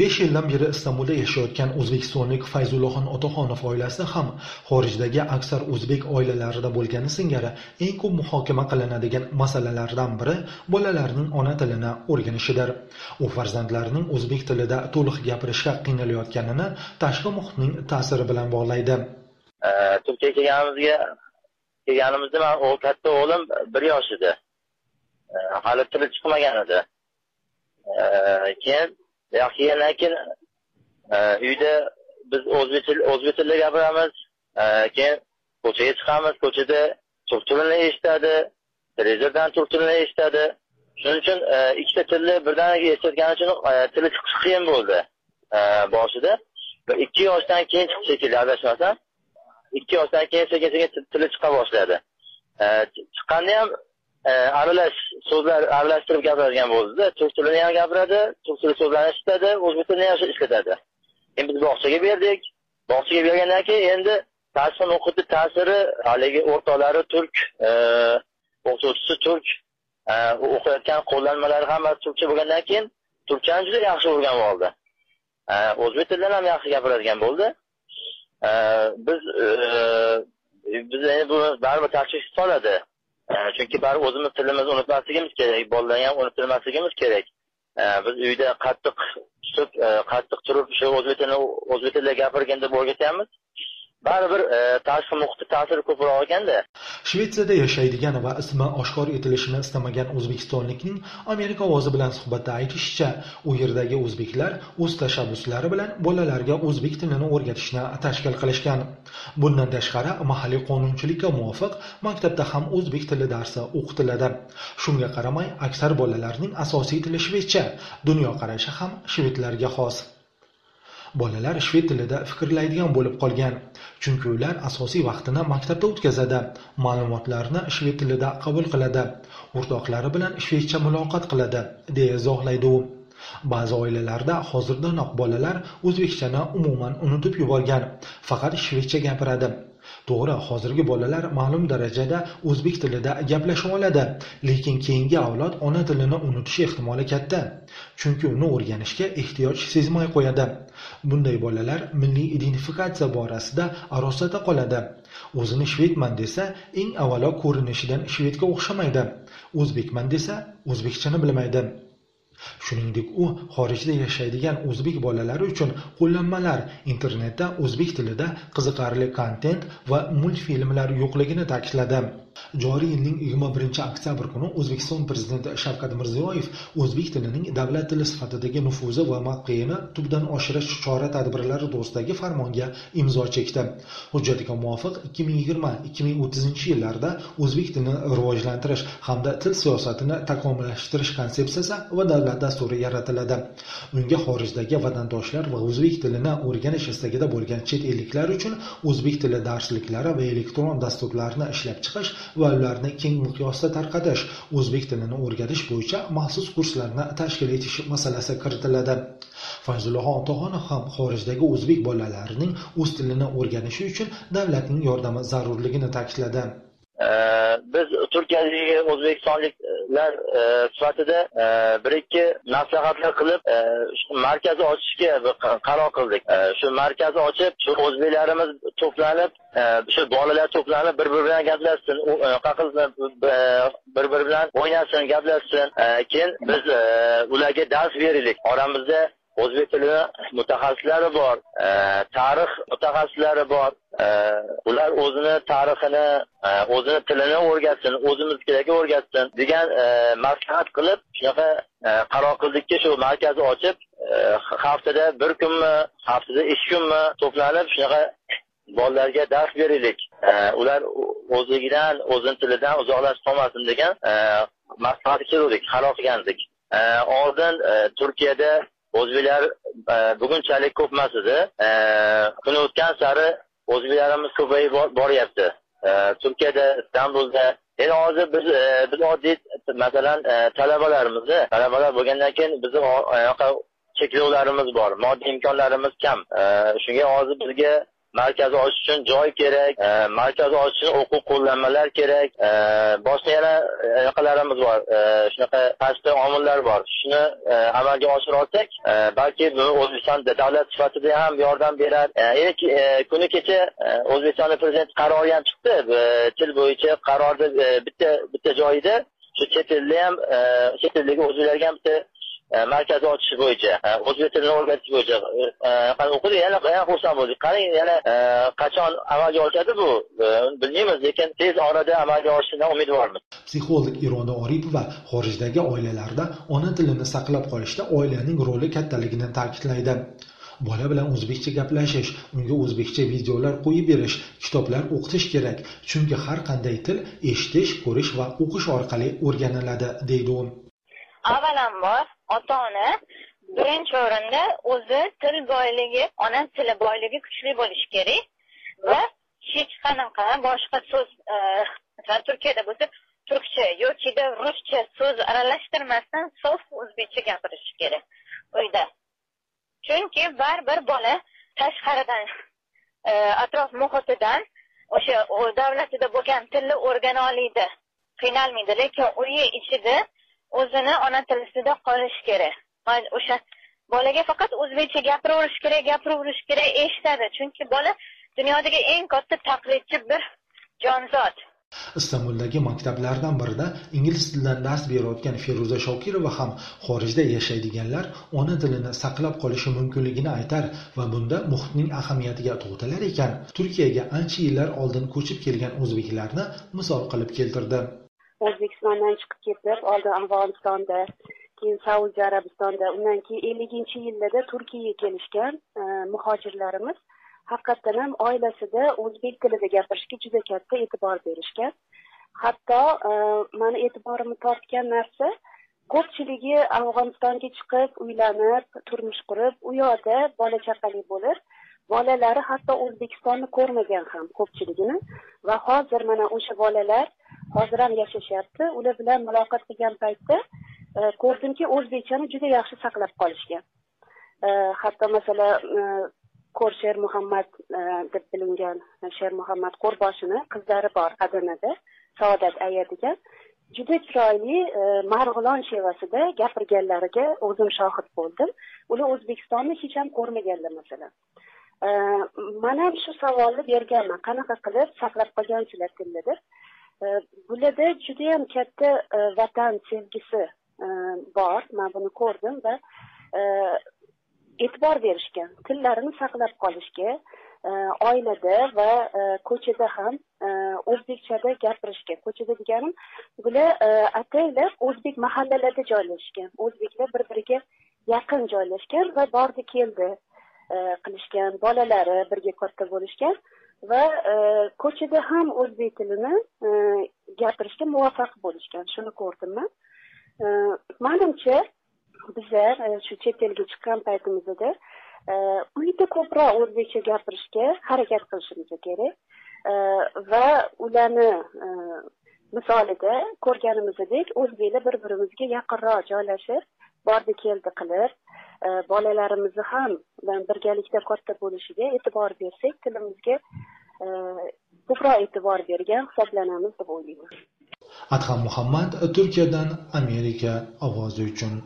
besh yildan beri istanbulda yashayotgan o'zbekistonlik fayzullohon otaxonov oilasi ham xorijdagi aksar o'zbek oilalarida bo'lgani singari eng ko'p muhokama qilinadigan masalalardan biri bolalarning ona tilini o'rganishidir. U farzandlarining o'zbek tilida to'liq gapirishga qiynalayotganini tashqi muhitning ta'siri bilan bog'laydi. Turkiyaga kelganimizga kelganimizda man katta o'g'lim bir yosh edi hali tili chiqmagan edi. Keyin keyin keyin uyda biz o'zbek tilida gapiramiz e, keyin ko'chaga chiqamiz. Ko'chada turk tilini eshitadi televizordan turk tilini eshitadi. Shuning uchun e, ikkita tilni birdaniga eshitayotgani uchun e, tili chiqishi qiyin bo'ldi boshida. Ikki yoshdan keyin chiqdi shekilli adashmasam. Ikki yoshdan keyin sekin sekin tili chiqa boshladi. Chiqqanda ham E, aralash so'zlar aralashtirib gapiradigan bo'ldida turk tilini ham gapiradi turk tili so'zlarini ishlatadi o'zbek tilini ham ishlatadi. Endi biz bog'chaga berdik. Bog'chaga bergandan keyin endi tashqi muhitni ta'siri haligi o'rtoqlari turk e, o'qituvchisi turk e, o'qiyotgan qo'llanmalari hammasi turkcha bo'lgandan keyin turkchani juda yaxshi o'rganib oldi. O'zbek tilidan ham yaxshi gapiradigan bo'ldi. Biz biz endi bu baribir tashvish soladi. Chunki baribir o'zimiz tilimizni unutmasligimiz kerak bolalarni ham unuttirmasligimiz kerak. Biz uyda qattiq tutib e, qattiq turib shu o'zbek tilini o'zbek tilida gapirgin deb o'rgatyapmiz baribir e, tashqi muhitni ta'siri ko'proq ekanda shvetsiyada yashaydigan va ismi oshkor etilishini istamagan o'zbekistonlikning amerika ovozi bilan suhbatda aytishicha u yerdagi o'zbeklar o'z tashabbuslari bilan bolalarga o'zbek tilini o'rgatishni tashkil qilishgan. Bundan tashqari mahalliy qonunchilikka muvofiq maktabda ham o'zbek tili darsi o'qitiladi. Shunga qaramay aksar bolalarning asosiy tili shvedcha dunyoqarashi ham shvedlarga xos. Bolalar shved tilida fikrlaydigan bo'lib qolgan chunki ular asosiy vaqtini maktabda o'tkazadi ma'lumotlarni shved tilida qabul qiladi o'rtoqlari bilan shvedcha muloqot qiladi deya izohlaydi u. Ba'zi oilalarda hozirdanoq bolalar o'zbekchani umuman unutib yuborgan faqat shvedcha gapiradi. To'g'ri hozirgi bolalar ma'lum darajada o'zbek tilida gaplasha oladi lekin keyingi avlod ona tilini unutish ehtimoli katta. Chunki uni o'rganishga ehtiyoj sezmay qo'yadi. Bunday bolalar milliy identifikatsiya borasida arosada qoladi. O'zini shvedman desa eng avvalo ko'rinishidan shvedga o'xshamaydi. O'zbekman desa o'zbekchani bilmaydi. Shuningdek u xorijda yashaydigan o'zbek bolalari uchun qo'llanmalar internetda o'zbek tilida qiziqarli kontent va multfilmlar yo'qligini ta'kidladi. Joriy yilning yigirma birinchi oktyabr kuni o'zbekiston prezidenti shavkat mirziyoyev o'zbek tilining davlat tili sifatidagi nufuzi va mavqeini tubdan oshirish chora tadbirlari to'g'risidagi farmonga imzo chekdi. Hujjatga muvofiq ikki ming yigirma ikki ming o'ttizinchi yillarda o'zbek tilini rivojlantirish hamda til siyosatini takomillashtirish konsepsiyasi va davlat dasturi yaratiladi. Unga xorijdagi vatandoshlar va o'zbek tilini o'rganish istagida bo'lgan chet elliklar uchun o'zbek tili darsliklari va elektron dasturlarni ishlab chiqish va ularni keng miqyosda tarqatish o'zbek tilini o'rgatish bo'yicha maxsus kurslarni tashkil etish masalasi kiritiladi. Fayzullo otaxonov ham xorijdagi o'zbek bolalarining o'z tilini o'rganishi uchun davlatning yordami zarurligini ta'kidladi. Biz turkiyadagi o'zbekistonliklar e, sifatida e, bir ikki maslahatlar qilib e, markazni ochishga qaror qildik. Shu markazni ochib shu o'zbeklarimiz to'planib shu bolalar to'planib bir biri bilan gaplashsin bir biri bilan o'ynasin gaplashsin. Keyin biz ularga dars beraylik oramizda o'zbek tili mutaxassislari bor tarix mutaxassislari bor. Э, ular o'zini tarixini e, o'zini tilini o'rgatsin o'zimiznikidagi o'rgatsin degan e, maslahat qilib shunaqa e, qaror qildikki shu markazni ochib haftada bir kunmi haftada ikki kunmi to'planib shunaqa bolalarga dars beraylik. Ular o'zligidan o'zini tilidan uzoqlashib qolmasin degan maslahat keluvdik qaror qilgandik. Oldin turkiyada o'zbeklar bugunchalik ko'p emas edi. Kun o'tgan sari o'zbeklarimiz ko'payib boryapti. E, Turkiyada istanbulda endi hozir biz e, biz oddiy masalan e, talabalarimizni talabalar bo'lgandan keyin bizni cheklovlarimiz bor moddiy imkonlarimiz kam. Shunga hozir bizga markaz ochish uchun joy kerak e, markaz ochish uchun o'quv qo'llanmalar kerak. E, boshqa yana e, anaqalarimiz bor. Shunaqa tashqi omillar bor. Shuni amalga oshira olsak balki buni o'zbekiston davlat sifatida ham yordam berar. Kuni kecha o'zbekiston prezidenti qarori ham chiqdi. Til bo'yicha qarorni bitta bitta joyida shu chet elda ham chet eldagi o'zbeklarga ham bitta markazni ochish bo'yicha o'zbek tilini o'rgatish bo'yicha o'qidik yana yana xursand bo'ldik qarang yana qachon amalga oshadi bu bilmaymiz lekin tez orada amalga oshishidan umidvormiz psixolog iroda oripova xorijdagi oilalarda ona tilini saqlab qolishda oilaning roli kattaligini ta'kidlaydi. Bola bilan o'zbekcha gaplashish unga o'zbekcha videolar qo'yib berish kitoblar o'qitish kerak. Chunki har qanday til eshitish ko'rish va o'qish orqali o'rganiladi deydi u. Avvalambor ota ona birinchi o'rinda o'zi til boyligi ona tili boyligi kuchli bo'lishi kerak va hech qanaqa boshqa so'z e, masalan turkiyada bo'lsa turkcha yokida ruscha so'z aralashtirmasdan sof o'zbekcha gapirishi kerak uyda chunki baribir bola tashqaridan e, atrof muhitidan o'sha davlatida bo'lgan tilni o'rgana oladi qiynalmaydi lekin uyi ichida o'zini ona tilisida qolish kerak. O'sha bolaga faqat o'zbekcha gapiraverish kerak gapiraverish kerak eshitadi. Chunki bola dunyodagi eng katta taqlidchi bir jonzot. Istanbuldagi maktablardan birida ingliz tilidan dars berayotgan feruza shokirova ham xorijda yashaydiganlar ona tilini saqlab qolishi mumkinligini aytar va bunda muhitning ahamiyatiga to'xtalar ekan. Turkiyaga ancha yillar oldin ko'chib kelgan o'zbeklarni misol qilib keltirdi. O'zbekistondan chiqib ketib oldin afg'onistonda keyin saudiya arabistonda undan keyin elliginchi yillarda turkiyaga kelishgan e, muhojirlarimiz haqiqatdan ham oilasida o'zbek tilida gapirishga juda katta e'tibor berishgan. Hatto e, mani e'tiborimni tortgan narsa ko'pchiligi afg'onistonga chiqib uylanib turmush qurib u yoqda bola chaqali bo'lib bolalari hatto o'zbekistonni ko'rmagan ham ko'pchiligini. Va hozir mana o'sha bolalar hozir ham yashashyapti. Ular bilan muloqot qilgan paytda e, ko'rdimki o'zbekchani juda yaxshi saqlab qolishgan. E, hatto masalan e, ko'rsher muhammad deb bilingan sher muhammad qo'rboshini qizlari bor adanada saodat aya degan. Juda chiroyli marg'ilon shevasida gapirganlariga o'zim shohid bo'ldim. Ular o'zbekistonni hech ham ko'rmaganlar masalan. Man ham shu savolni berganman. Qanaqa qilib saqlab qolgansizlar tilni deb oilada judayam katta e, vatan sevgisi e, bor. Man buni ko'rdim va e, e'tibor berishgan tillarini saqlab qolishga oilada va ko'chada ham o'zbekchada gapirishga ko'chada deganim bular ataylab o'zbek mahallalarida joylashgan o'zbeklar bir biriga yaqin joylashgan va bordi keldi qilishgan bolalari birga katta bo'lishgan. Va e, ko'chada ham o'zbek tilini e, gapirishga muvaffaq bo'lishgan. Shuni ko'rdim man e, manimcha bizlar shu chet elga chiqqan paytimizda uyda ko'proq o'zbekcha gapirishga harakat qilishimiz kerak. Va ularni misolida ko'rganimizdek o'zbeklar bir birimizga yaqinroq joylashib bordi keldi qilib E, bolalarimizni ham birgalikda katta bo'lishiga e'tibor bersak tilimizga e, ko'proq e'tibor bergan hisoblanamiz deb o'ylayman. Adham muhammad turkiyadan amerika ovozi uchun.